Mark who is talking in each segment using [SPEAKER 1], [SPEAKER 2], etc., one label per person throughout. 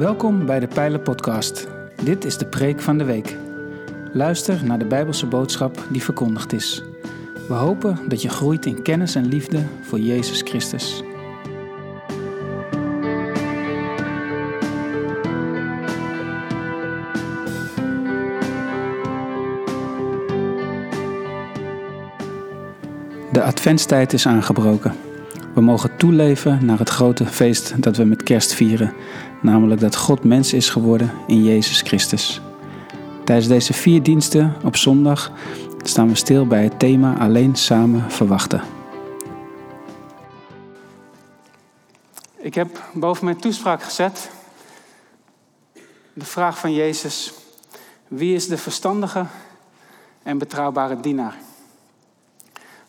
[SPEAKER 1] Welkom bij de Pijlen Podcast. Dit is de preek van de week. Luister naar de Bijbelse boodschap die verkondigd is. We hopen dat je groeit in kennis en liefde voor Jezus Christus. De adventstijd is aangebroken. We mogen toeleven naar het grote feest dat we met kerst vieren, namelijk dat God mens is geworden in Jezus Christus. Tijdens deze vier diensten op zondag staan we stil bij het thema alleen samen verwachten. Ik heb boven mijn toespraak gezet de vraag van Jezus: wie is de verstandige en betrouwbare dienaar?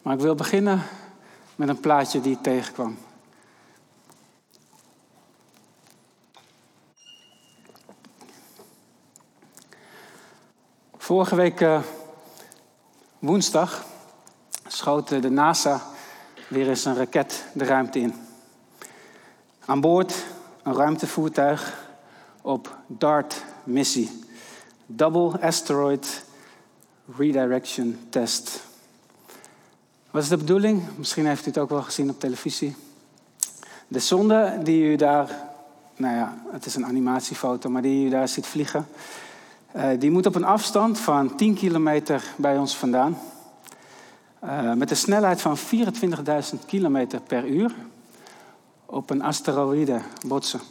[SPEAKER 1] Maar ik wil beginnen met een plaatje die ik tegenkwam. Vorige week uh, woensdag schoot de NASA weer eens een raket de ruimte in. Aan boord een ruimtevoertuig op DART-missie. Double Asteroid Redirection Test. Wat is de bedoeling? Misschien heeft u het ook wel gezien op televisie. De zonde die u daar, nou ja, het is een animatiefoto, maar die u daar ziet vliegen, uh, die moet op een afstand van 10 kilometer bij ons vandaan, uh, met een snelheid van 24.000 kilometer per uur, op een asteroïde botsen.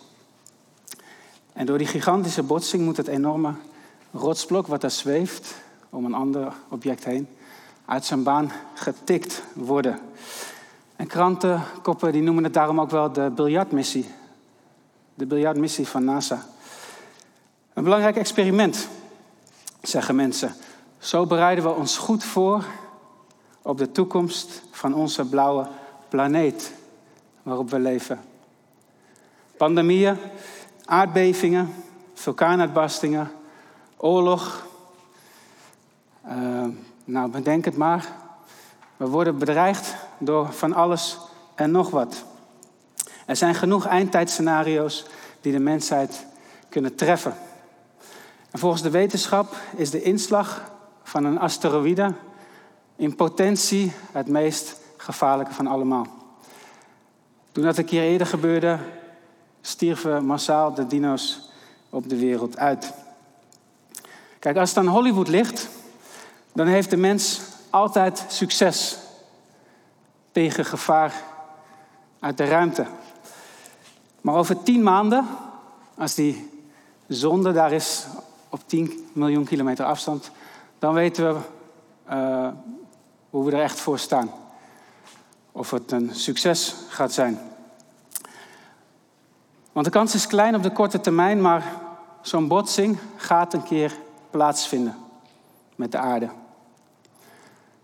[SPEAKER 1] En door die gigantische botsing moet het enorme rotsblok wat daar zweeft om een ander object heen, uit zijn baan getikt worden. En krantenkoppen die noemen het daarom ook wel de biljartmissie. De biljartmissie van NASA. Een belangrijk experiment, zeggen mensen. Zo bereiden we ons goed voor op de toekomst van onze blauwe planeet waarop we leven. Pandemieën, aardbevingen, vulkaanuitbarstingen, oorlog, uh, nou, bedenk het maar. We worden bedreigd door van alles en nog wat. Er zijn genoeg eindtijdscenario's die de mensheid kunnen treffen. En volgens de wetenschap is de inslag van een asteroïde in potentie het meest gevaarlijke van allemaal. Toen dat een keer eerder gebeurde, stierven massaal de dino's op de wereld uit. Kijk, als het aan Hollywood ligt, dan heeft de mens altijd succes tegen gevaar uit de ruimte. Maar over tien maanden, als die zonde daar is op 10 miljoen kilometer afstand, dan weten we uh, hoe we er echt voor staan. Of het een succes gaat zijn. Want de kans is klein op de korte termijn, maar zo'n botsing gaat een keer plaatsvinden met de aarde.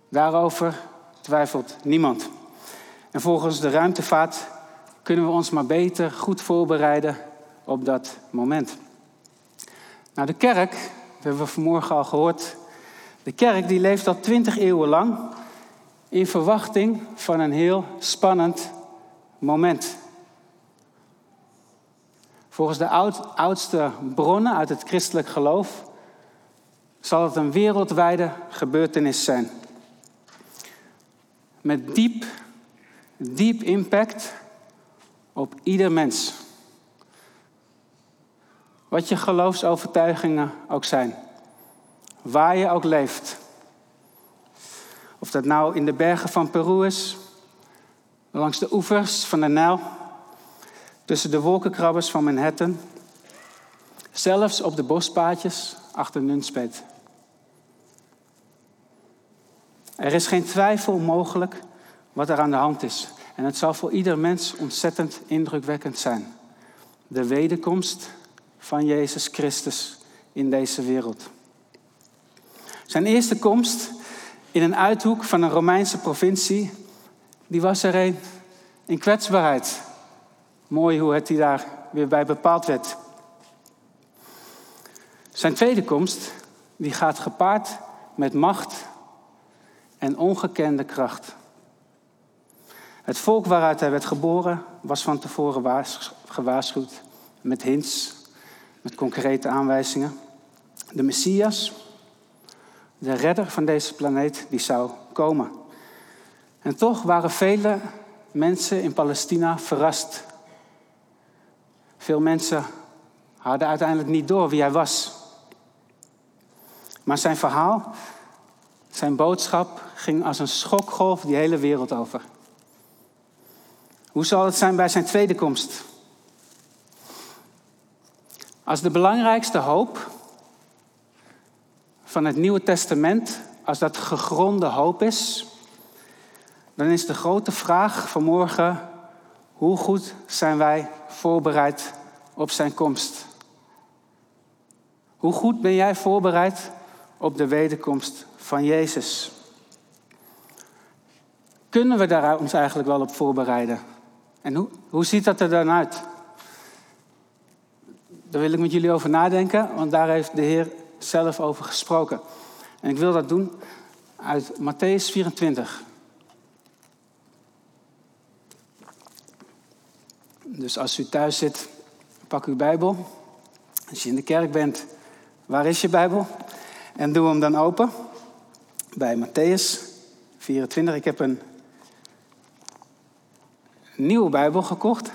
[SPEAKER 1] Daarover twijfelt niemand. En volgens de ruimtevaart kunnen we ons maar beter goed voorbereiden op dat moment. Nou, de kerk, dat hebben we vanmorgen al gehoord, de kerk die leeft al twintig eeuwen lang in verwachting van een heel spannend moment. Volgens de oud, oudste bronnen uit het christelijk geloof zal het een wereldwijde gebeurtenis zijn met diep, diep impact op ieder mens. Wat je geloofsovertuigingen ook zijn. Waar je ook leeft. Of dat nou in de bergen van Peru is, langs de oevers van de Nijl, tussen de wolkenkrabbers van Manhattan, zelfs op de bospaadjes achter Nunspeet. Er is geen twijfel mogelijk wat er aan de hand is. En het zal voor ieder mens ontzettend indrukwekkend zijn. De wederkomst van Jezus Christus in deze wereld. Zijn eerste komst in een uithoek van een Romeinse provincie, die was er een in kwetsbaarheid. Mooi hoe het die daar weer bij bepaald werd. Zijn tweede komst, die gaat gepaard met macht en ongekende kracht. Het volk waaruit hij werd geboren was van tevoren gewaarschuwd met hints met concrete aanwijzingen. De Messias, de redder van deze planeet, die zou komen. En toch waren vele mensen in Palestina verrast. Veel mensen hadden uiteindelijk niet door wie hij was. Maar zijn verhaal, zijn boodschap ging als een schokgolf die hele wereld over. Hoe zal het zijn bij zijn tweede komst? Als de belangrijkste hoop van het Nieuwe Testament, als dat gegronde hoop is, dan is de grote vraag vanmorgen: hoe goed zijn wij voorbereid op zijn komst? Hoe goed ben jij voorbereid op de wederkomst van Jezus? Kunnen we daar ons eigenlijk wel op voorbereiden? En hoe, hoe ziet dat er dan uit? Daar wil ik met jullie over nadenken, want daar heeft de Heer zelf over gesproken. En ik wil dat doen uit Matthäus 24. Dus als u thuis zit, pak uw Bijbel. Als je in de kerk bent, waar is je Bijbel? En doe hem dan open bij Matthäus 24. Ik heb een nieuwe Bijbel gekocht.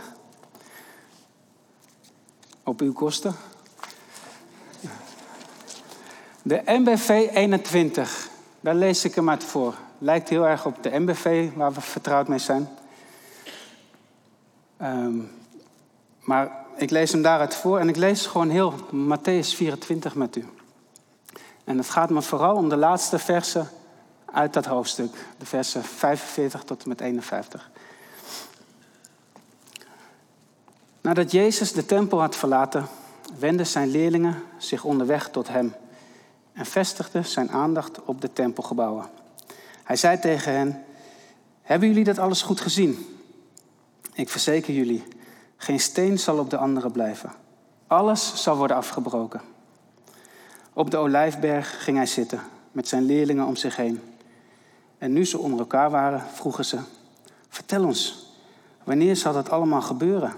[SPEAKER 1] Op uw kosten. De MBV 21. Daar lees ik hem uit voor. Lijkt heel erg op de MBV waar we vertrouwd mee zijn. Um, maar ik lees hem daaruit voor en ik lees gewoon heel Matthäus 24 met u. En het gaat me vooral om de laatste versen uit dat hoofdstuk, de versen 45 tot en met 51. Nadat Jezus de tempel had verlaten, wenden zijn leerlingen zich onderweg tot hem en vestigden zijn aandacht op de tempelgebouwen. Hij zei tegen hen: Hebben jullie dat alles goed gezien? Ik verzeker jullie, geen steen zal op de andere blijven. Alles zal worden afgebroken. Op de olijfberg ging hij zitten, met zijn leerlingen om zich heen. En nu ze onder elkaar waren, vroegen ze: Vertel ons, wanneer zal dat allemaal gebeuren?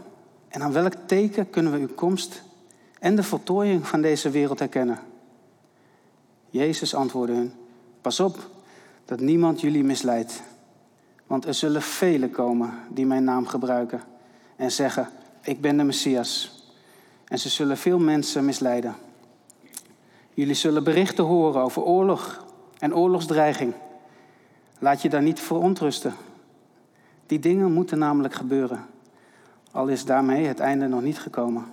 [SPEAKER 1] En aan welk teken kunnen we uw komst en de voltooiing van deze wereld herkennen? Jezus antwoordde hun: Pas op dat niemand jullie misleidt. Want er zullen velen komen die mijn naam gebruiken en zeggen: Ik ben de Messias. En ze zullen veel mensen misleiden. Jullie zullen berichten horen over oorlog en oorlogsdreiging. Laat je daar niet verontrusten. Die dingen moeten namelijk gebeuren, al is daarmee het einde nog niet gekomen.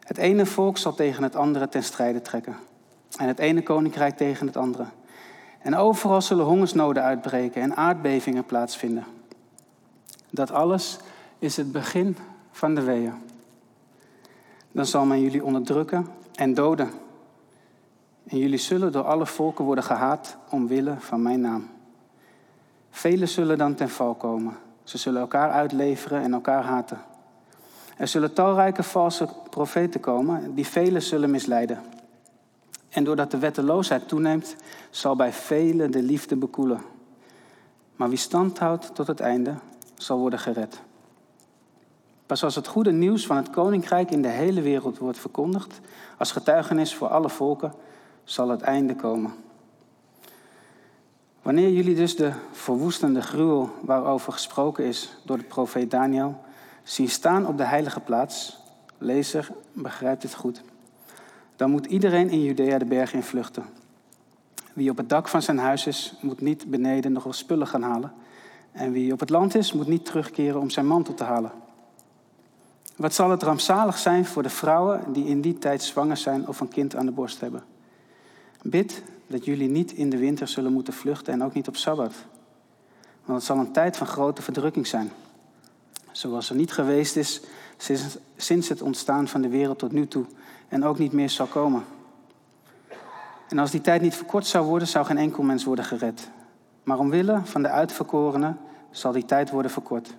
[SPEAKER 1] Het ene volk zal tegen het andere ten strijde trekken en het ene koninkrijk tegen het andere. En overal zullen hongersnoden uitbreken en aardbevingen plaatsvinden. Dat alles is het begin van de weeën. Dan zal men jullie onderdrukken en doden. En jullie zullen door alle volken worden gehaat omwille van mijn naam. Velen zullen dan ten val komen. Ze zullen elkaar uitleveren en elkaar haten. Er zullen talrijke valse profeten komen die velen zullen misleiden. En doordat de wetteloosheid toeneemt, zal bij velen de liefde bekoelen. Maar wie stand houdt tot het einde, zal worden gered. Pas als het goede nieuws van het koninkrijk in de hele wereld wordt verkondigd, als getuigenis voor alle volken, zal het einde komen. Wanneer jullie dus de verwoestende gruwel waarover gesproken is door de profeet Daniel zien staan op de heilige plaats, lezer begrijpt dit goed, dan moet iedereen in Judea de bergen in vluchten. Wie op het dak van zijn huis is, moet niet beneden nog wel spullen gaan halen. En wie op het land is, moet niet terugkeren om zijn mantel te halen. Wat zal het rampzalig zijn voor de vrouwen die in die tijd zwanger zijn of een kind aan de borst hebben. Bid dat jullie niet in de winter zullen moeten vluchten en ook niet op Sabbat. Want het zal een tijd van grote verdrukking zijn. Zoals er niet geweest is sinds het ontstaan van de wereld tot nu toe en ook niet meer zal komen. En als die tijd niet verkort zou worden, zou geen enkel mens worden gered. Maar omwille van de uitverkorenen zal die tijd worden verkort.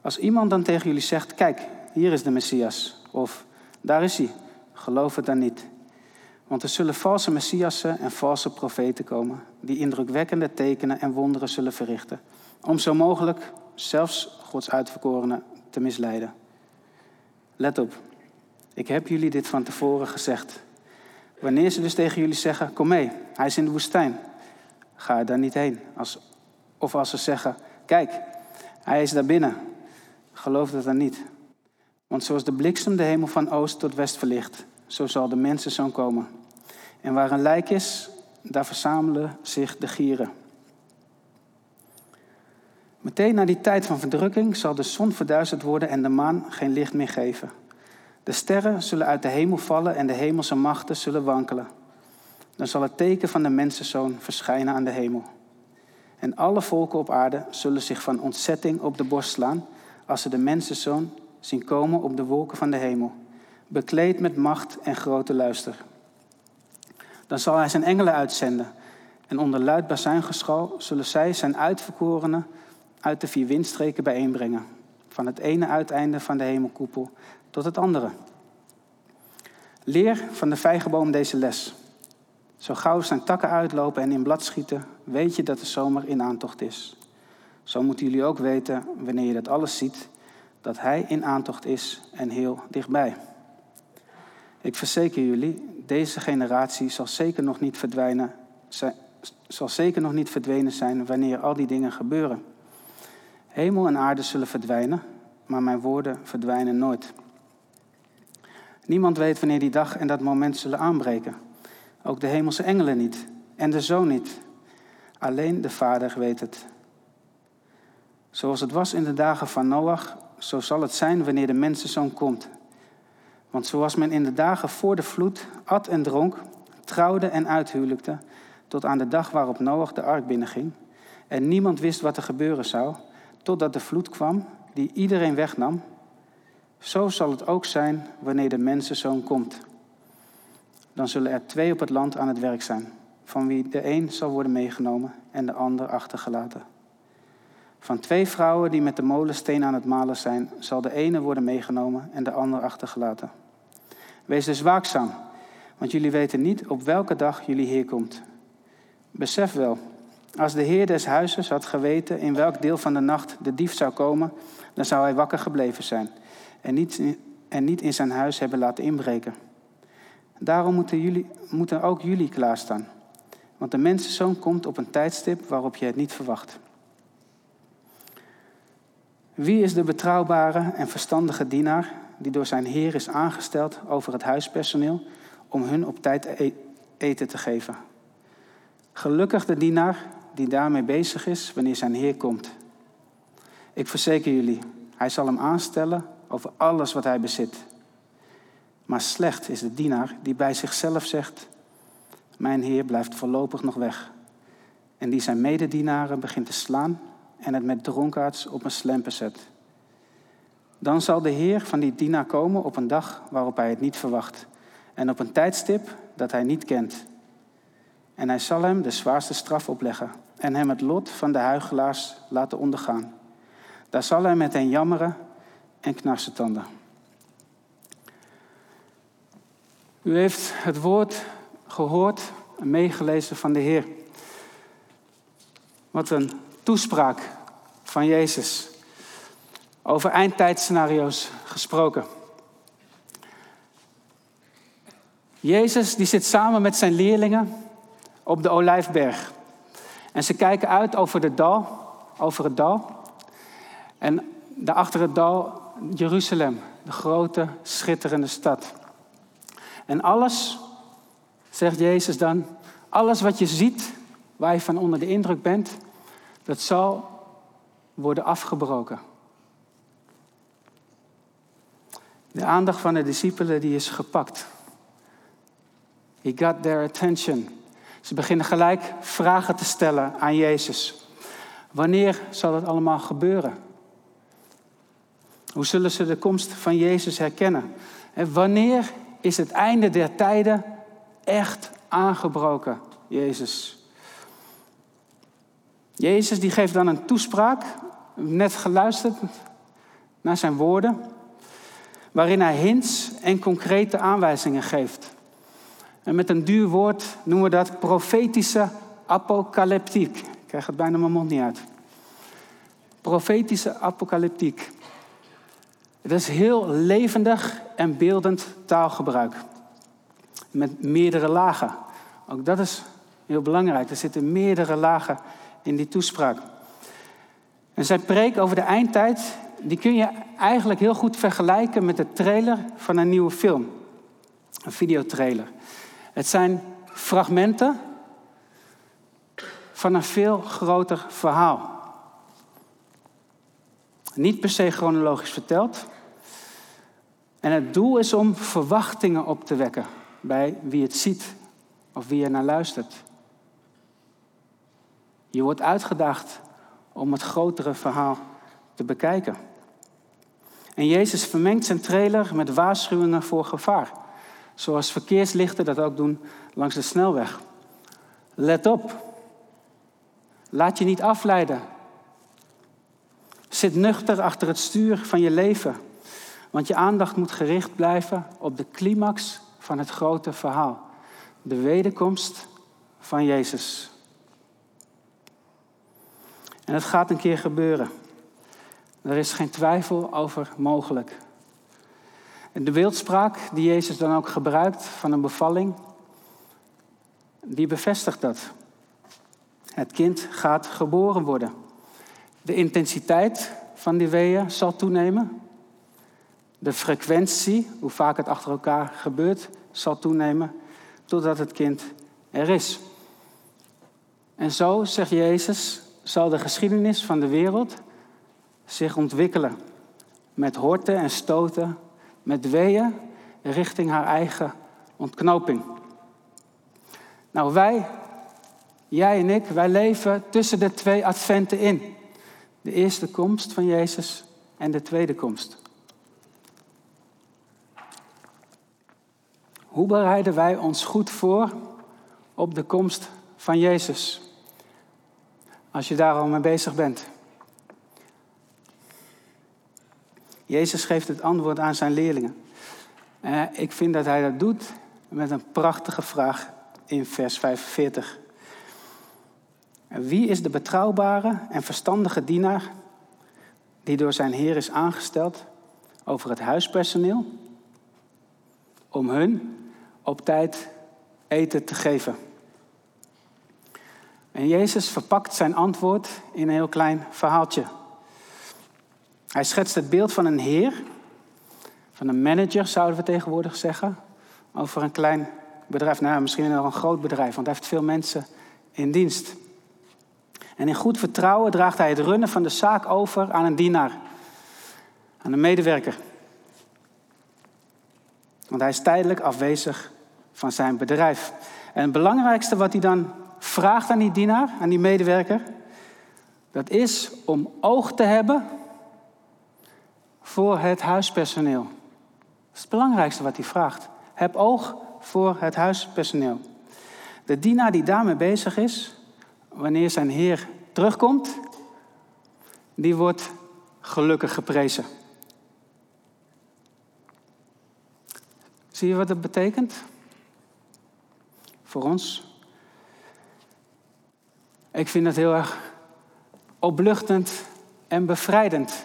[SPEAKER 1] Als iemand dan tegen jullie zegt: Kijk, hier is de Messias, of daar is hij, geloof het dan niet. Want er zullen valse messiassen en valse profeten komen, die indrukwekkende tekenen en wonderen zullen verrichten, om zo mogelijk zelfs Gods uitverkorenen te misleiden. Let op, Ik heb jullie dit van tevoren gezegd. Wanneer ze dus tegen jullie zeggen: Kom mee, hij is in de woestijn, ga er dan niet heen. Als, of als ze zeggen: Kijk, hij is daar binnen, geloof dat dan niet. Want zoals de bliksem de hemel van oost tot west verlicht, zo zal de mensenzoon komen. En waar een lijk is, daar verzamelen zich de gieren. Meteen na die tijd van verdrukking zal de zon verduisterd worden en de maan geen licht meer geven. De sterren zullen uit de hemel vallen en de hemelse machten zullen wankelen. Dan zal het teken van de mensenzoon verschijnen aan de hemel. En alle volken op aarde zullen zich van ontzetting op de borst slaan als ze de mensenzoon zien komen op de wolken van de hemel, bekleed met macht en grote luister. Dan zal hij zijn engelen uitzenden en onder luid bazuingeschal zullen zij zijn uitverkorenen uit de vier windstreken bijeenbrengen, van het ene uiteinde van de hemelkoepel tot het andere. Leer van de vijgenboom deze les. Zo gauw zijn takken uitlopen en in blad schieten, weet je dat de zomer in aantocht is. Zo moeten jullie ook weten, wanneer je dat alles ziet, dat hij in aantocht is en heel dichtbij. Ik verzeker jullie, deze generatie zal zeker nog niet verdwijnen, zal zeker nog niet verdwenen zijn wanneer al die dingen gebeuren. Hemel en aarde zullen verdwijnen, maar mijn woorden verdwijnen nooit. Niemand weet wanneer die dag en dat moment zullen aanbreken. Ook de hemelse engelen niet en de zoon niet. Alleen de Vader weet het. Zoals het was in de dagen van Noach, zo zal het zijn wanneer de mensenzoon komt. Want zoals men in de dagen voor de vloed at en dronk, trouwde en uithuwelijkte, tot aan de dag waarop Noach de ark binnenging, en niemand wist wat er gebeuren zou, totdat de vloed kwam die iedereen wegnam, zo zal het ook zijn wanneer de mensenzoon komt. Dan zullen er twee op het land aan het werk zijn, van wie de een zal worden meegenomen en de ander achtergelaten. Van twee vrouwen die met de molensteen aan het malen zijn, zal de ene worden meegenomen en de ander achtergelaten. Wees dus waakzaam, want jullie weten niet op welke dag jullie Heer komt. Besef wel, als de Heer des huizes had geweten in welk deel van de nacht de dief zou komen, dan zou hij wakker gebleven zijn en niet, en niet in zijn huis hebben laten inbreken. Daarom moeten, jullie, moeten ook jullie klaarstaan. Want de mensenzoon komt op een tijdstip waarop je het niet verwacht. Wie is de betrouwbare en verstandige dienaar die door zijn Heer is aangesteld over het huispersoneel om hun op tijd e-, eten te geven? Gelukkig de dienaar die daarmee bezig is wanneer zijn Heer komt. Ik verzeker jullie, hij zal hem aanstellen over alles wat hij bezit. Maar slecht is de dienaar die bij zichzelf zegt: Mijn Heer blijft voorlopig nog weg. En die zijn mededienaren begint te slaan en het met dronkaards op een slempen zet. Dan zal de Heer van die dienaar komen op een dag waarop hij het niet verwacht en op een tijdstip dat hij niet kent. En hij zal hem de zwaarste straf opleggen en hem het lot van de huigelaars laten ondergaan. Daar zal hij met hen jammeren en knarsetanden. U heeft het woord gehoord en meegelezen van de Heer. Wat een toespraak van Jezus. Over eindtijdscenario's gesproken. Jezus die zit samen met zijn leerlingen op de Olijfberg. En ze kijken uit over, de dal, over het dal. En daarachter het dal Jeruzalem, de grote, schitterende stad. En alles, zegt Jezus dan, alles wat je ziet, waar je van onder de indruk bent, dat zal worden afgebroken. De aandacht van de discipelen die is gepakt. He got their attention. Ze beginnen gelijk vragen te stellen aan Jezus. Wanneer zal het allemaal gebeuren? Hoe zullen ze de komst van Jezus herkennen? En wanneer is het einde der tijden echt aangebroken, Jezus? Jezus die geeft dan een toespraak, net geluisterd naar zijn woorden, waarin hij hints en concrete aanwijzingen geeft. En met een duur woord noemen we dat profetische apocalyptiek. Ik krijg het bijna mijn mond niet uit. Profetische apocalyptiek. Het is heel levendig en beeldend taalgebruik. Met meerdere lagen. Ook dat is heel belangrijk. Er zitten meerdere lagen in die toespraak. En zijn preek over de eindtijd, die kun je eigenlijk heel goed vergelijken met de trailer van een nieuwe film. Een videotrailer. Het zijn fragmenten van een veel groter verhaal. Niet per se chronologisch verteld. En het doel is om verwachtingen op te wekken bij wie het ziet of wie er naar luistert. Je wordt uitgedaagd om het grotere verhaal te bekijken. En Jezus vermengt zijn trailer met waarschuwingen voor gevaar. Zoals verkeerslichten dat ook doen langs de snelweg. Let op. Laat je niet afleiden. Zit nuchter achter het stuur van je leven. Want je aandacht moet gericht blijven op de climax van het grote verhaal. De wederkomst van Jezus. En het gaat een keer gebeuren. Er is geen twijfel over mogelijk. De beeldspraak die Jezus dan ook gebruikt van een bevalling, die bevestigt dat. Het kind gaat geboren worden. De intensiteit van die weeën zal toenemen. De frequentie, hoe vaak het achter elkaar gebeurt, zal toenemen totdat het kind er is. En zo, zegt Jezus, zal de geschiedenis van de wereld zich ontwikkelen. Met horten en stoten, met weeën richting haar eigen ontknoping. Nou, wij, jij en ik, wij leven tussen de twee adventen in. De eerste komst van Jezus en de tweede komst. Hoe bereiden wij ons goed voor op de komst van Jezus? Als je daar al mee bezig bent. Jezus geeft het antwoord aan zijn leerlingen. Eh, ik vind dat hij dat doet met een prachtige vraag in vers 45. Wie is de betrouwbare en verstandige dienaar die door zijn Heer is aangesteld over het huispersoneel om hun op tijd eten te geven? En Jezus verpakt zijn antwoord in een heel klein verhaaltje. Hij schetst het beeld van een heer, van een manager zouden we tegenwoordig zeggen, over een klein bedrijf, nou misschien wel een groot bedrijf, want hij heeft veel mensen in dienst. En in goed vertrouwen draagt hij het runnen van de zaak over aan een dienaar, aan een medewerker. Want hij is tijdelijk afwezig van zijn bedrijf. En het belangrijkste wat hij dan vraagt aan die dienaar, aan die medewerker, dat is om oog te hebben voor het huispersoneel. Dat is het belangrijkste wat hij vraagt. Heb oog voor het huispersoneel. De dienaar die daarmee bezig is, wanneer zijn Heer terugkomt, die wordt gelukkig geprezen. Zie je wat het betekent? Voor ons. Ik vind het heel erg opluchtend en bevrijdend.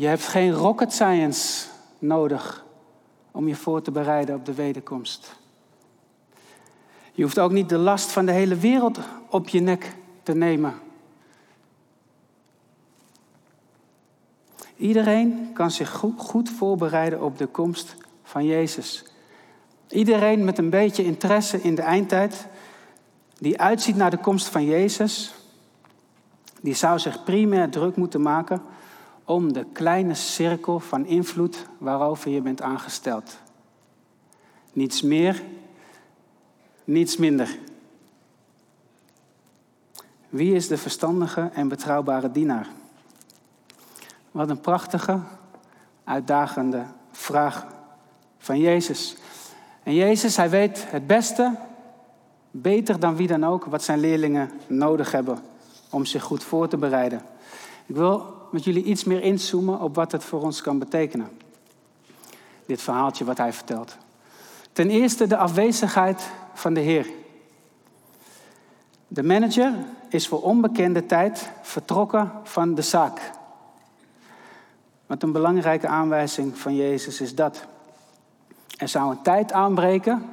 [SPEAKER 1] Je hebt geen rocket science nodig om je voor te bereiden op de wederkomst. Je hoeft ook niet de last van de hele wereld op je nek te nemen. Iedereen kan zich goed, voorbereiden op de komst van Jezus. Iedereen met een beetje interesse in de eindtijd, die uitziet naar de komst van Jezus, die zou zich primair druk moeten maken om de kleine cirkel van invloed waarover je bent aangesteld. Niets meer, niets minder. Wie is de verstandige en betrouwbare dienaar? Wat een prachtige, uitdagende vraag van Jezus. En Jezus, hij weet het beste, beter dan wie dan ook, wat zijn leerlingen nodig hebben om zich goed voor te bereiden. Ik wil met jullie iets meer inzoomen op wat het voor ons kan betekenen. Dit verhaaltje wat hij vertelt. Ten eerste de afwezigheid van de Heer. De manager is voor onbekende tijd vertrokken van de zaak. Want een belangrijke aanwijzing van Jezus is dat. Er zou een tijd aanbreken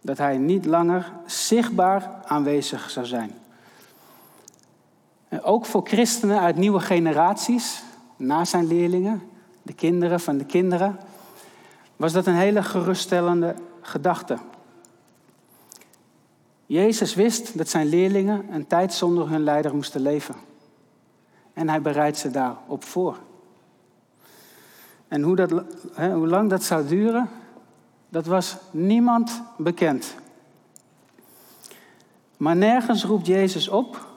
[SPEAKER 1] dat hij niet langer zichtbaar aanwezig zou zijn. Ook voor christenen uit nieuwe generaties, na zijn leerlingen, de kinderen van de kinderen, was dat een hele geruststellende gedachte. Jezus wist dat zijn leerlingen een tijd zonder hun leider moesten leven. En hij bereidt ze daarop voor. En hoe, dat, hoe lang dat zou duren, dat was niemand bekend. Maar nergens roept Jezus op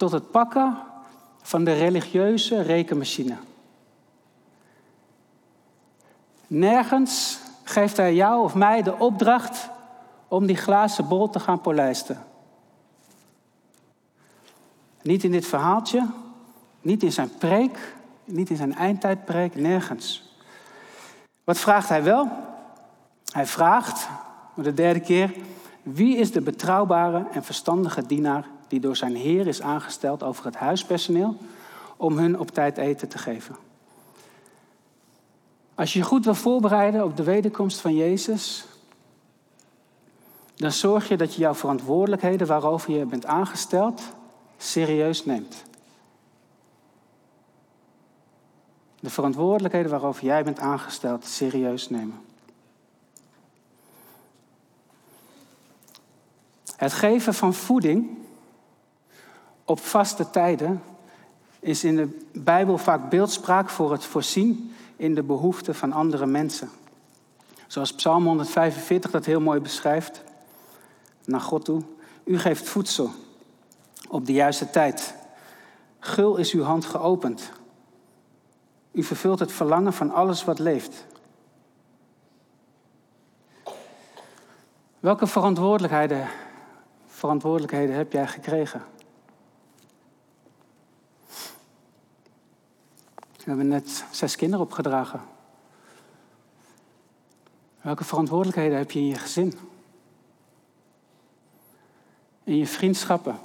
[SPEAKER 1] tot het pakken van de religieuze rekenmachine. Nergens geeft hij jou of mij de opdracht om die glazen bol te gaan polijsten. Niet in dit verhaaltje, niet in zijn preek, niet in zijn eindtijdpreek, nergens. Wat vraagt hij wel? Hij vraagt, voor de derde keer, wie is de betrouwbare en verstandige dienaar die door zijn Heer is aangesteld over het huispersoneel om hun op tijd eten te geven? Als je je goed wil voorbereiden op de wederkomst van Jezus, dan zorg je dat je jouw verantwoordelijkheden waarover je bent aangesteld serieus neemt. De verantwoordelijkheden waarover jij bent aangesteld serieus nemen. Het geven van voeding op vaste tijden is in de Bijbel vaak beeldspraak voor het voorzien in de behoeften van andere mensen. Zoals Psalm 145 dat heel mooi beschrijft. Naar God toe. U geeft voedsel op de juiste tijd. Gul is uw hand geopend. U vervult het verlangen van alles wat leeft. Welke verantwoordelijkheden, verantwoordelijkheden heb jij gekregen? We hebben net zes kinderen opgedragen. Welke verantwoordelijkheden heb je in je gezin? In je vriendschappen?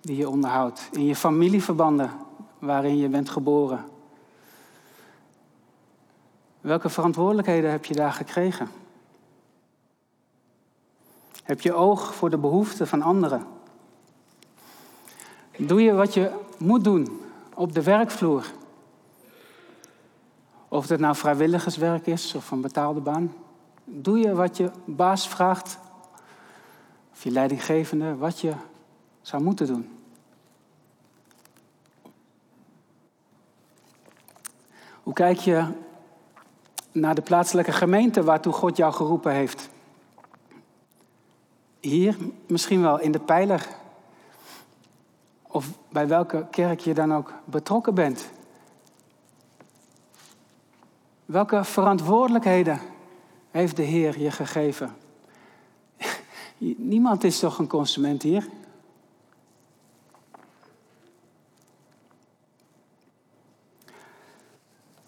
[SPEAKER 1] Die je onderhoudt. In je familieverbanden waarin je bent geboren. Welke verantwoordelijkheden heb je daar gekregen? Heb je oog voor de behoeften van anderen? Doe je wat je moet doen op de werkvloer? Of het nou vrijwilligerswerk is of een betaalde baan. Doe je wat je baas vraagt, of je leidinggevende, wat je zou moeten doen. Hoe kijk je naar de plaatselijke gemeente waartoe God jou geroepen heeft? Hier, misschien wel in de pijler. Of bij welke kerk je dan ook betrokken bent. Welke verantwoordelijkheden heeft de Heer je gegeven? Niemand is toch een consument hier?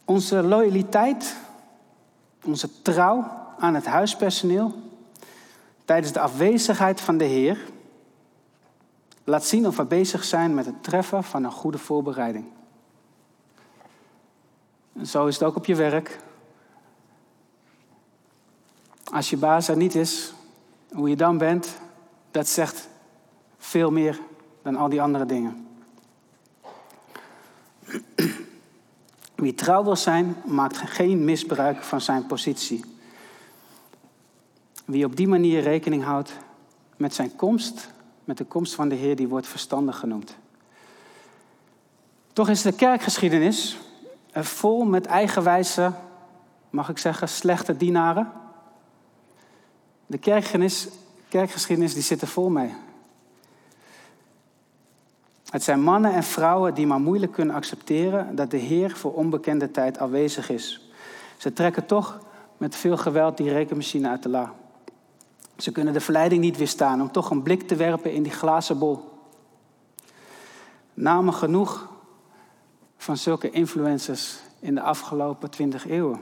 [SPEAKER 1] Onze loyaliteit, onze trouw aan het huispersoneel tijdens de afwezigheid van de Heer laat zien of we bezig zijn met het treffen van een goede voorbereiding. En zo is het ook op je werk. Als je baas er niet is, hoe je dan bent, dat zegt veel meer dan al die andere dingen. Wie trouw wil zijn, maakt geen misbruik van zijn positie. Wie op die manier rekening houdt met zijn komst, met de komst van de Heer, die wordt verstandig genoemd. Toch is de kerkgeschiedenis vol met eigenwijze, mag ik zeggen, slechte dienaren. De kerkgeschiedenis, kerkgeschiedenis die zit er vol mee. Het zijn mannen en vrouwen die maar moeilijk kunnen accepteren dat de Heer voor onbekende tijd afwezig is. Ze trekken toch met veel geweld die rekenmachine uit de la. Ze kunnen de verleiding niet weerstaan om toch een blik te werpen in die glazen bol. Namen genoeg van zulke influencers in de afgelopen twintig eeuwen.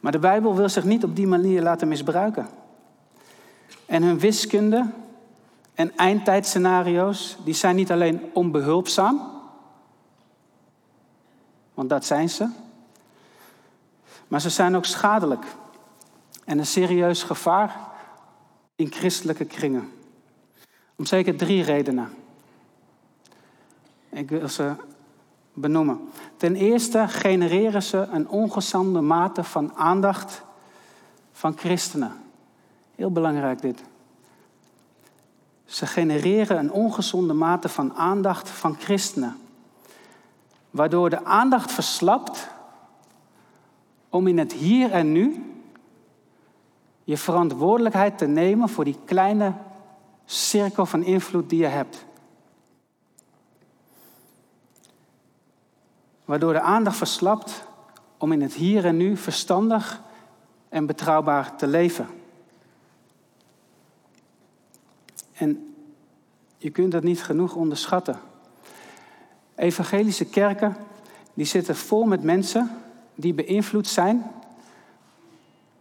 [SPEAKER 1] Maar de Bijbel wil zich niet op die manier laten misbruiken. En hun wiskunde en eindtijdscenario's, die zijn niet alleen onbehulpzaam, want dat zijn ze, maar ze zijn ook schadelijk en een serieus gevaar in christelijke kringen. Om zeker drie redenen. Ik wil ze benoemen. Ten eerste genereren ze een ongezonde mate van aandacht van christenen. Heel belangrijk dit. Ze genereren een ongezonde mate van aandacht van christenen. Waardoor de aandacht verslapt om in het hier en nu je verantwoordelijkheid te nemen voor die kleine cirkel van invloed die je hebt. Waardoor de aandacht verslapt om in het hier en nu verstandig en betrouwbaar te leven. En je kunt dat niet genoeg onderschatten. Evangelische kerken die zitten vol met mensen die beïnvloed zijn,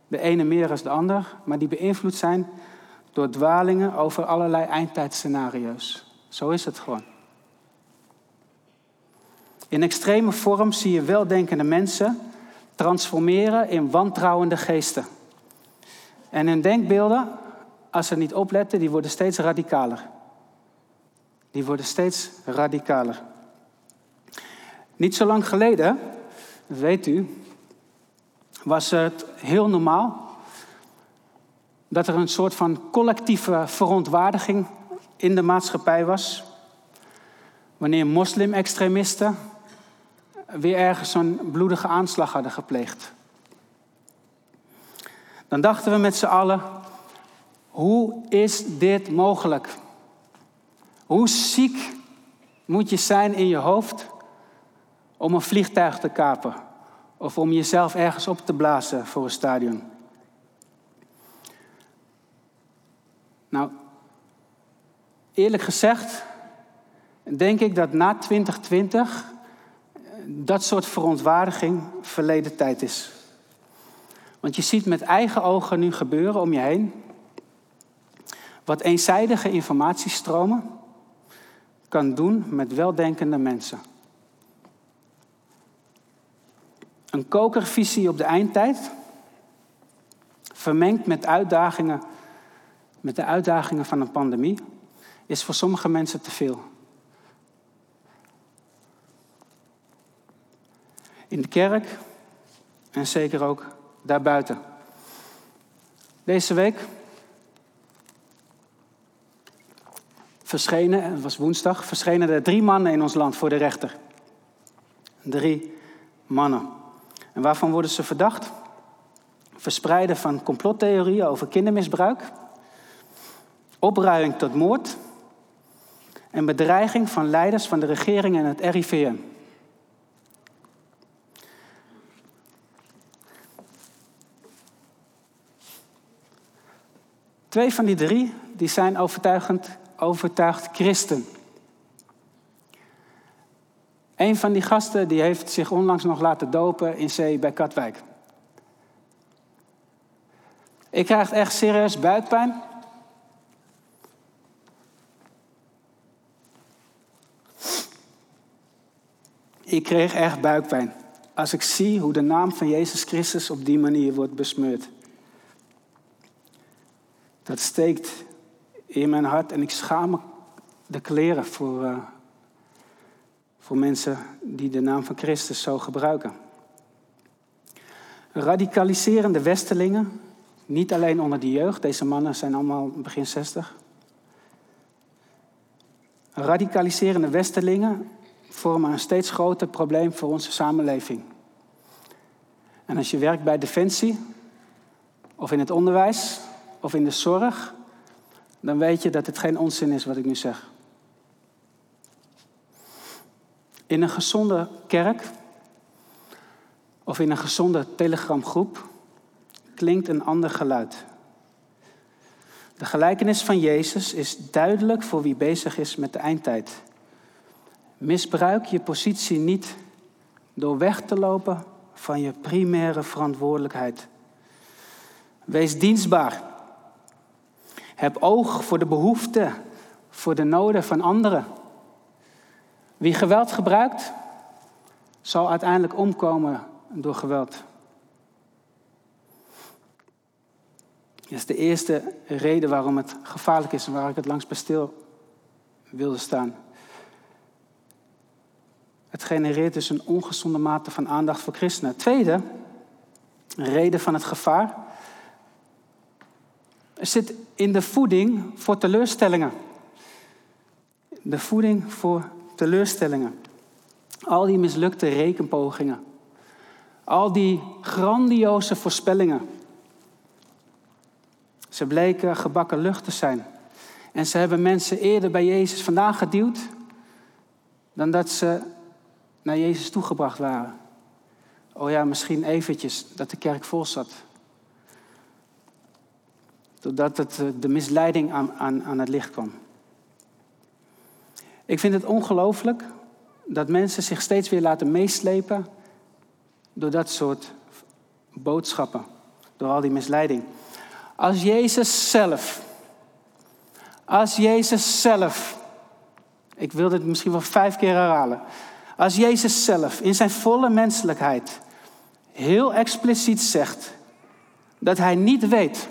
[SPEAKER 1] de ene meer dan de ander, maar die beïnvloed zijn door dwalingen over allerlei eindtijdscenario's. Zo is het gewoon. In extreme vorm zie je weldenkende mensen transformeren in wantrouwende geesten. En hun denkbeelden, als ze niet opletten, die worden steeds radicaler. Die worden steeds radicaler. Niet zo lang geleden, weet u, was het heel normaal dat er een soort van collectieve verontwaardiging in de maatschappij was. Wanneer moslim-extremisten weer ergens zo'n bloedige aanslag hadden gepleegd. Dan dachten we met z'n allen, hoe is dit mogelijk? Hoe ziek moet je zijn in je hoofd om een vliegtuig te kapen? Of om jezelf ergens op te blazen voor een stadion? Nou, eerlijk gezegd, denk ik dat na 2020 dat soort verontwaardiging verleden tijd is. Want je ziet met eigen ogen nu gebeuren om je heen wat eenzijdige informatiestromen kan doen met weldenkende mensen. Een kokervisie op de eindtijd, vermengd met uitdagingen, met de uitdagingen van een pandemie, is voor sommige mensen te veel. in de kerk en zeker ook daarbuiten. Deze week verschenen, het was woensdag, verschenen er drie mannen in ons land voor de rechter. Drie mannen. En waarvan worden ze verdacht? Verspreiden van complottheorieën over kindermisbruik, opruiing tot moord en bedreiging van leiders van de regering en het RIVM. Twee van die drie die zijn overtuigend, overtuigd christen. Een van die gasten die heeft zich onlangs nog laten dopen in zee bij Katwijk. Ik krijg echt serieus buikpijn. Ik kreeg echt buikpijn als ik zie hoe de naam van Jezus Christus op die manier wordt besmeurd. Dat steekt in mijn hart en ik schaam me de kleren voor, uh, voor mensen die de naam van Christus zo gebruiken. Radicaliserende Westelingen, niet alleen onder de jeugd, deze mannen zijn allemaal begin 60. Radicaliserende Westelingen vormen een steeds groter probleem voor onze samenleving. En als je werkt bij Defensie of in het onderwijs of in de zorg, dan weet je dat het geen onzin is wat ik nu zeg. In een gezonde kerk of in een gezonde telegramgroep klinkt een ander geluid. De gelijkenis van Jezus is duidelijk voor wie bezig is met de eindtijd. Misbruik je positie niet door weg te lopen van je primaire verantwoordelijkheid. Wees dienstbaar heb oog voor de behoeften voor de noden van anderen. Wie geweld gebruikt, zal uiteindelijk omkomen door geweld. Dat is de eerste reden waarom het gevaarlijk is en waar ik het langs bij stil wilde staan. Het genereert dus een ongezonde mate van aandacht voor christenen. Tweede reden van het gevaar zit in de voeding voor teleurstellingen. De voeding voor teleurstellingen. Al die mislukte rekenpogingen. Al die grandioze voorspellingen. Ze bleken gebakken lucht te zijn. En ze hebben mensen eerder bij Jezus vandaan geduwd dan dat ze naar Jezus toegebracht waren. Oh ja, misschien eventjes dat de kerk vol zat. Totdat het, eh, de misleiding aan, aan het licht kwam. Ik vind het ongelooflijk dat mensen zich steeds weer laten meeslepen door dat soort boodschappen, door al die misleiding. Als Jezus zelf, als Jezus zelf, ik wil dit misschien wel vijf keer herhalen, als Jezus zelf in zijn volle menselijkheid heel expliciet zegt dat hij niet weet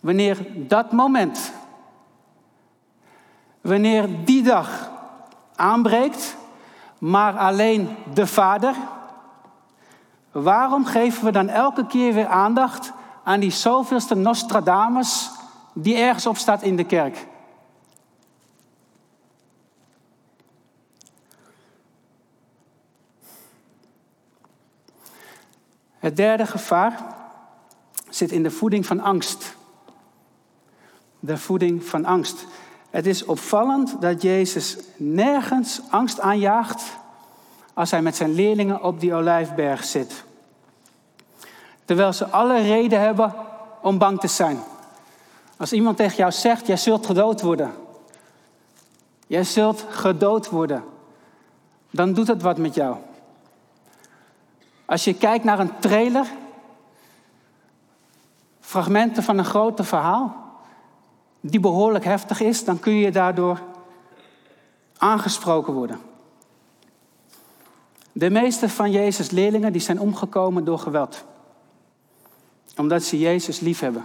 [SPEAKER 1] wanneer dat moment, wanneer die dag aanbreekt, maar alleen de Vader, waarom geven we dan elke keer weer aandacht aan die zoveelste Nostradamus die ergens op staat in de kerk? Het derde gevaar zit in de voeding van angst. De voeding van angst. Het is opvallend dat Jezus nergens angst aanjaagt als hij met zijn leerlingen op die olijfberg zit. Terwijl ze alle reden hebben om bang te zijn. Als iemand tegen jou zegt, jij zult gedood worden. Jij zult gedood worden. Dan doet het wat met jou. Als je kijkt naar een trailer, fragmenten van een groter verhaal, die behoorlijk heftig is, dan kun je daardoor aangesproken worden. De meeste van Jezus' leerlingen die zijn omgekomen door geweld. Omdat ze Jezus lief hebben.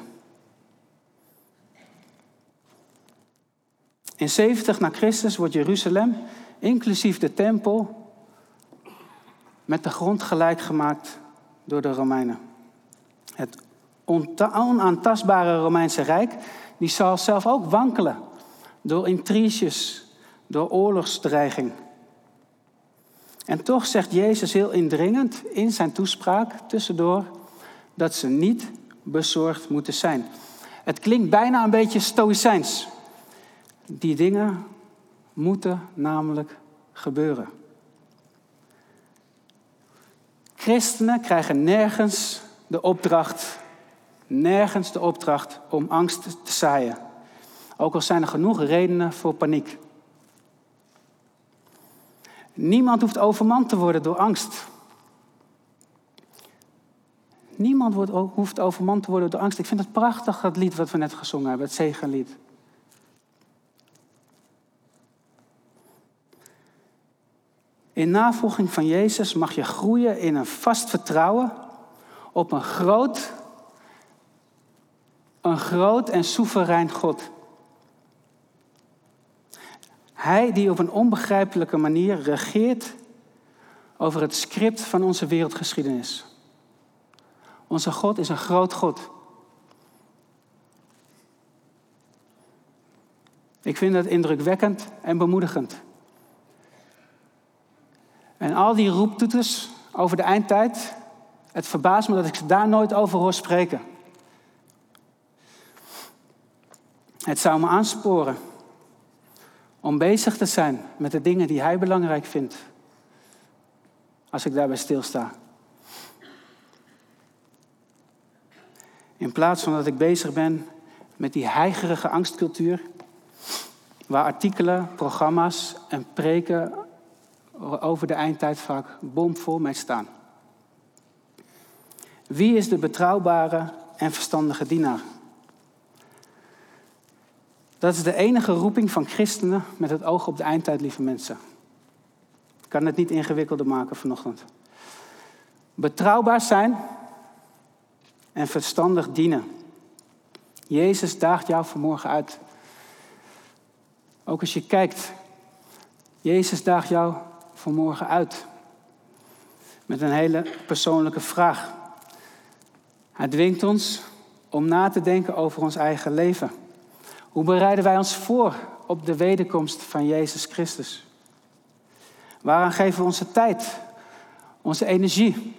[SPEAKER 1] In 70 na Christus wordt Jeruzalem, inclusief de tempel, met de grond gelijk gemaakt door de Romeinen. Het onaantastbare Romeinse Rijk, die zal zelf ook wankelen door intriges, door oorlogsdreiging. En toch zegt Jezus heel indringend in zijn toespraak tussendoor dat ze niet bezorgd moeten zijn. Het klinkt bijna een beetje stoïcijns. Die dingen moeten namelijk gebeuren. Christenen krijgen nergens de opdracht, nergens de opdracht om angst te zaaien. Ook al zijn er genoeg redenen voor paniek. Niemand hoeft overmand te worden door angst. Niemand hoeft overmand te worden door angst. Ik vind het prachtig, dat lied wat we net gezongen hebben, het zegenlied. In navolging van Jezus mag je groeien in een vast vertrouwen op een groot, een groot en soeverein God. Hij die op een onbegrijpelijke manier regeert over het script van onze wereldgeschiedenis. Onze God is een groot God. Ik vind dat indrukwekkend en bemoedigend. En al die roeptoeters over de eindtijd, het verbaast me dat ik ze daar nooit over hoor spreken. Het zou me aansporen om bezig te zijn met de dingen die hij belangrijk vindt. Als ik daarbij stilsta. In plaats van dat ik bezig ben met die heigerige angstcultuur, waar artikelen, programma's en preken over de eindtijd vaak bomvol mee staan. Wie is de betrouwbare en verstandige dienaar? Dat is de enige roeping van christenen met het oog op de eindtijd, lieve mensen. Ik kan het niet ingewikkelder maken vanochtend. Betrouwbaar zijn en verstandig dienen. Jezus daagt jou vanmorgen uit. Ook als je kijkt, Jezus daagt jou vanmorgen uit. Met een hele persoonlijke vraag. Hij dwingt ons om na te denken over ons eigen leven. Hoe bereiden wij ons voor op de wederkomst van Jezus Christus? Waaraan geven we onze tijd, onze energie?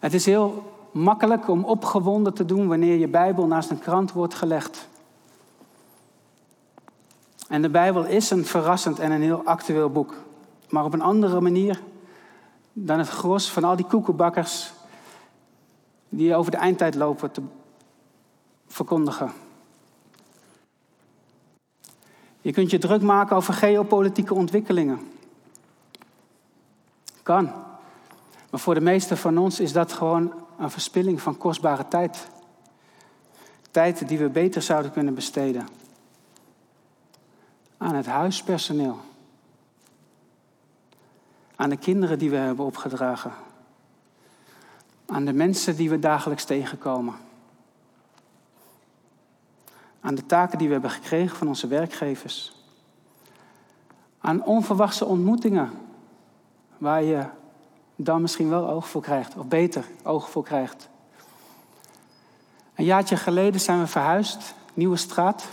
[SPEAKER 1] Het is heel makkelijk om opgewonden te doen wanneer je Bijbel naast een krant wordt gelegd. En de Bijbel is een verrassend en een heel actueel boek. Maar op een andere manier dan het gros van al die koekenbakkers die over de eindtijd lopen te verkondigen. Je kunt je druk maken over geopolitieke ontwikkelingen. Kan. Maar voor de meesten van ons is dat gewoon een verspilling van kostbare tijd. Tijd die we beter zouden kunnen besteden. Aan het huispersoneel. Aan de kinderen die we hebben opgedragen. Aan de mensen die we dagelijks tegenkomen. Aan de taken die we hebben gekregen van onze werkgevers. Aan onverwachte ontmoetingen waar je dan misschien wel oog voor krijgt, of beter oog voor krijgt. Een jaartje geleden zijn we verhuisd, nieuwe straat.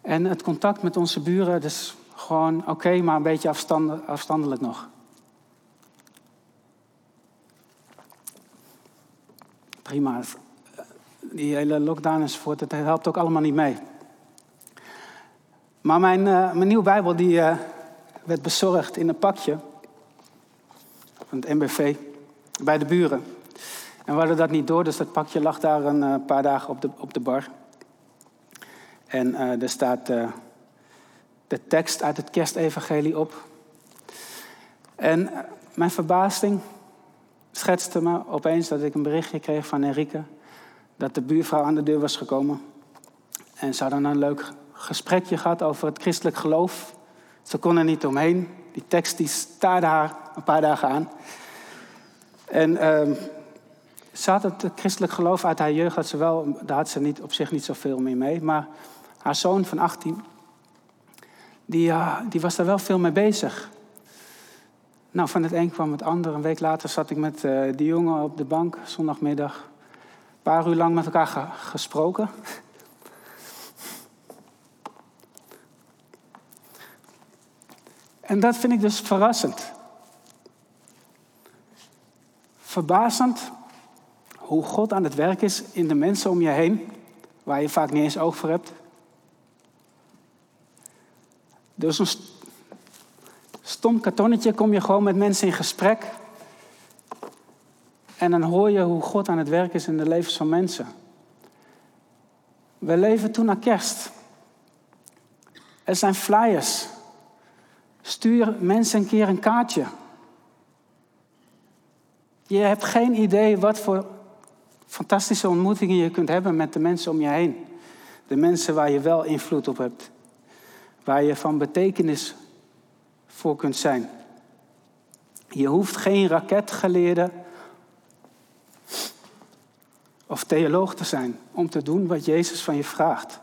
[SPEAKER 1] En het contact met onze buren, dus gewoon oké, maar een beetje afstandelijk nog. Prima. Die hele lockdown enzovoort, het helpt ook allemaal niet mee. Maar mijn, uh, mijn nieuwe Bijbel die, uh, werd bezorgd in een pakje van het MBV bij de buren. En we hadden dat niet door, dus dat pakje lag daar een uh, paar dagen op de, op de bar. En er staat de tekst uit het kerstevangelie op. En mijn verbazing schetste me opeens dat ik een berichtje kreeg van Enrique dat de buurvrouw aan de deur was gekomen. En ze hadden een leuk gesprekje gehad over het christelijk geloof. Ze kon er niet omheen. Die tekst die staarde haar een paar dagen aan. En uh, ze had het christelijk geloof uit haar jeugd, ze wel, daar had ze niet, op zich niet zoveel meer mee. Maar haar zoon van 18, die, uh, die was daar wel veel mee bezig. Nou, van het een kwam het ander. Een week later zat ik met uh, die jongen op de bank, zondagmiddag. Paar uur lang met elkaar ge gesproken. En dat vind ik dus verrassend. Verbazend hoe God aan het werk is in de mensen om je heen, waar je vaak niet eens oog voor hebt. Dus een stom kartonnetje kom je gewoon met mensen in gesprek. En dan hoor je hoe God aan het werk is in de levens van mensen. We leven toen naar kerst. Er zijn flyers. Stuur mensen een keer een kaartje. Je hebt geen idee wat voor fantastische ontmoetingen je kunt hebben met de mensen om je heen. De mensen waar je wel invloed op hebt. Waar je van betekenis voor kunt zijn. Je hoeft geen raketgeleerde of theoloog te zijn om te doen wat Jezus van je vraagt.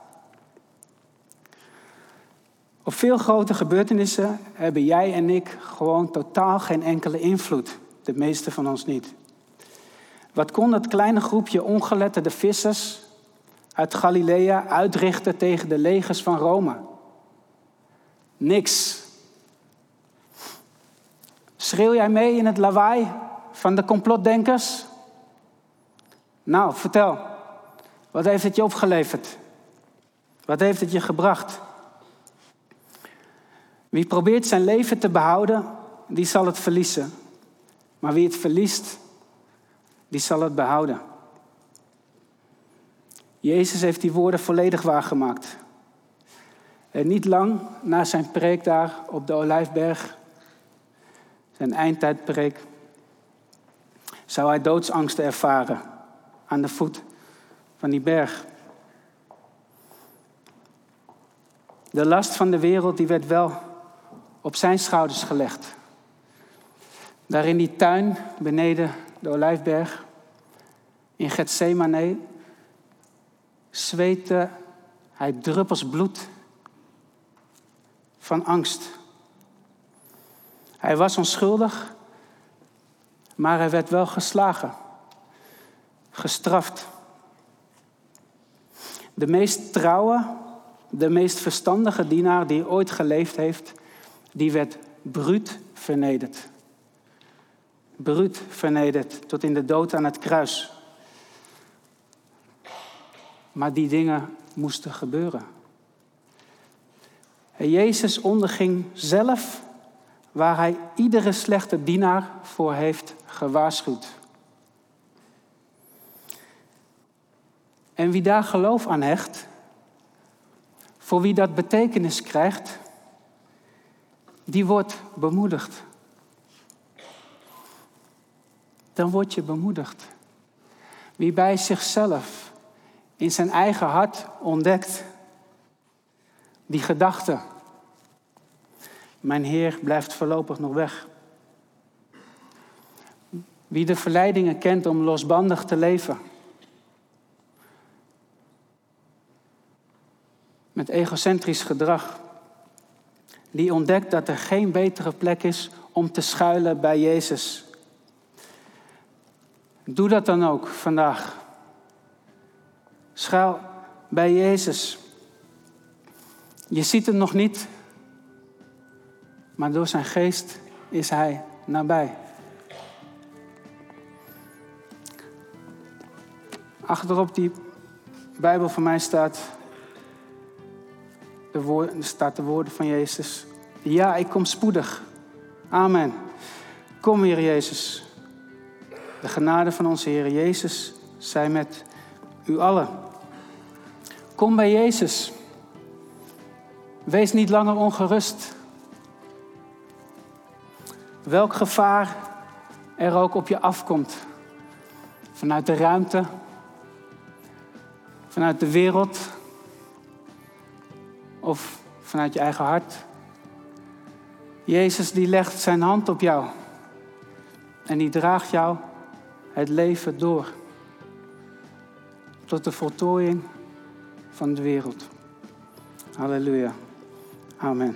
[SPEAKER 1] Op veel grote gebeurtenissen hebben jij en ik gewoon totaal geen enkele invloed. De meeste van ons niet. Wat kon dat kleine groepje ongeletterde vissers uit Galilea uitrichten tegen de legers van Rome? Niks. Schreeuw jij mee in het lawaai van de complotdenkers? Nou, vertel. Wat heeft het je opgeleverd? Wat heeft het je gebracht? Wie probeert zijn leven te behouden, die zal het verliezen. Maar wie het verliest, die zal het behouden. Jezus heeft die woorden volledig waargemaakt. En niet lang na zijn preek daar op de Olijfberg zijn eindtijdpreek, zou hij doodsangsten ervaren aan de voet van die berg. De last van de wereld die werd wel op zijn schouders gelegd. Daar in die tuin beneden de Olijfberg, in Gethsemane, zweette hij druppels bloed van angst. Hij was onschuldig, maar hij werd wel geslagen, gestraft. De meest trouwe, de meest verstandige dienaar die ooit geleefd heeft, die werd bruut vernederd. Bruut vernederd tot in de dood aan het kruis. Maar die dingen moesten gebeuren. En Jezus onderging zelf waar hij iedere slechte dienaar voor heeft gewaarschuwd. En wie daar geloof aan hecht, voor wie dat betekenis krijgt, die wordt bemoedigd. Dan word je bemoedigd. Wie bij zichzelf in zijn eigen hart ontdekt die gedachte, mijn Heer blijft voorlopig nog weg. Wie de verleidingen kent om losbandig te leven. Met egocentrisch gedrag. Die ontdekt dat er geen betere plek is om te schuilen bij Jezus. Doe dat dan ook vandaag. Schuil bij Jezus. Je ziet hem nog niet, maar door zijn geest is hij nabij. Achterop die Bijbel van mij staat de, staat de woorden van Jezus. Ja, ik kom spoedig. Amen. Kom, Heer Jezus. De genade van onze Heer Jezus zij met u allen. Kom bij Jezus. Wees niet langer ongerust. Welk gevaar er ook op je afkomt. Vanuit de ruimte, vanuit de wereld of vanuit je eigen hart. Jezus die legt zijn hand op jou en die draagt jou het leven door tot de voltooiing van de wereld. Halleluja. Amen.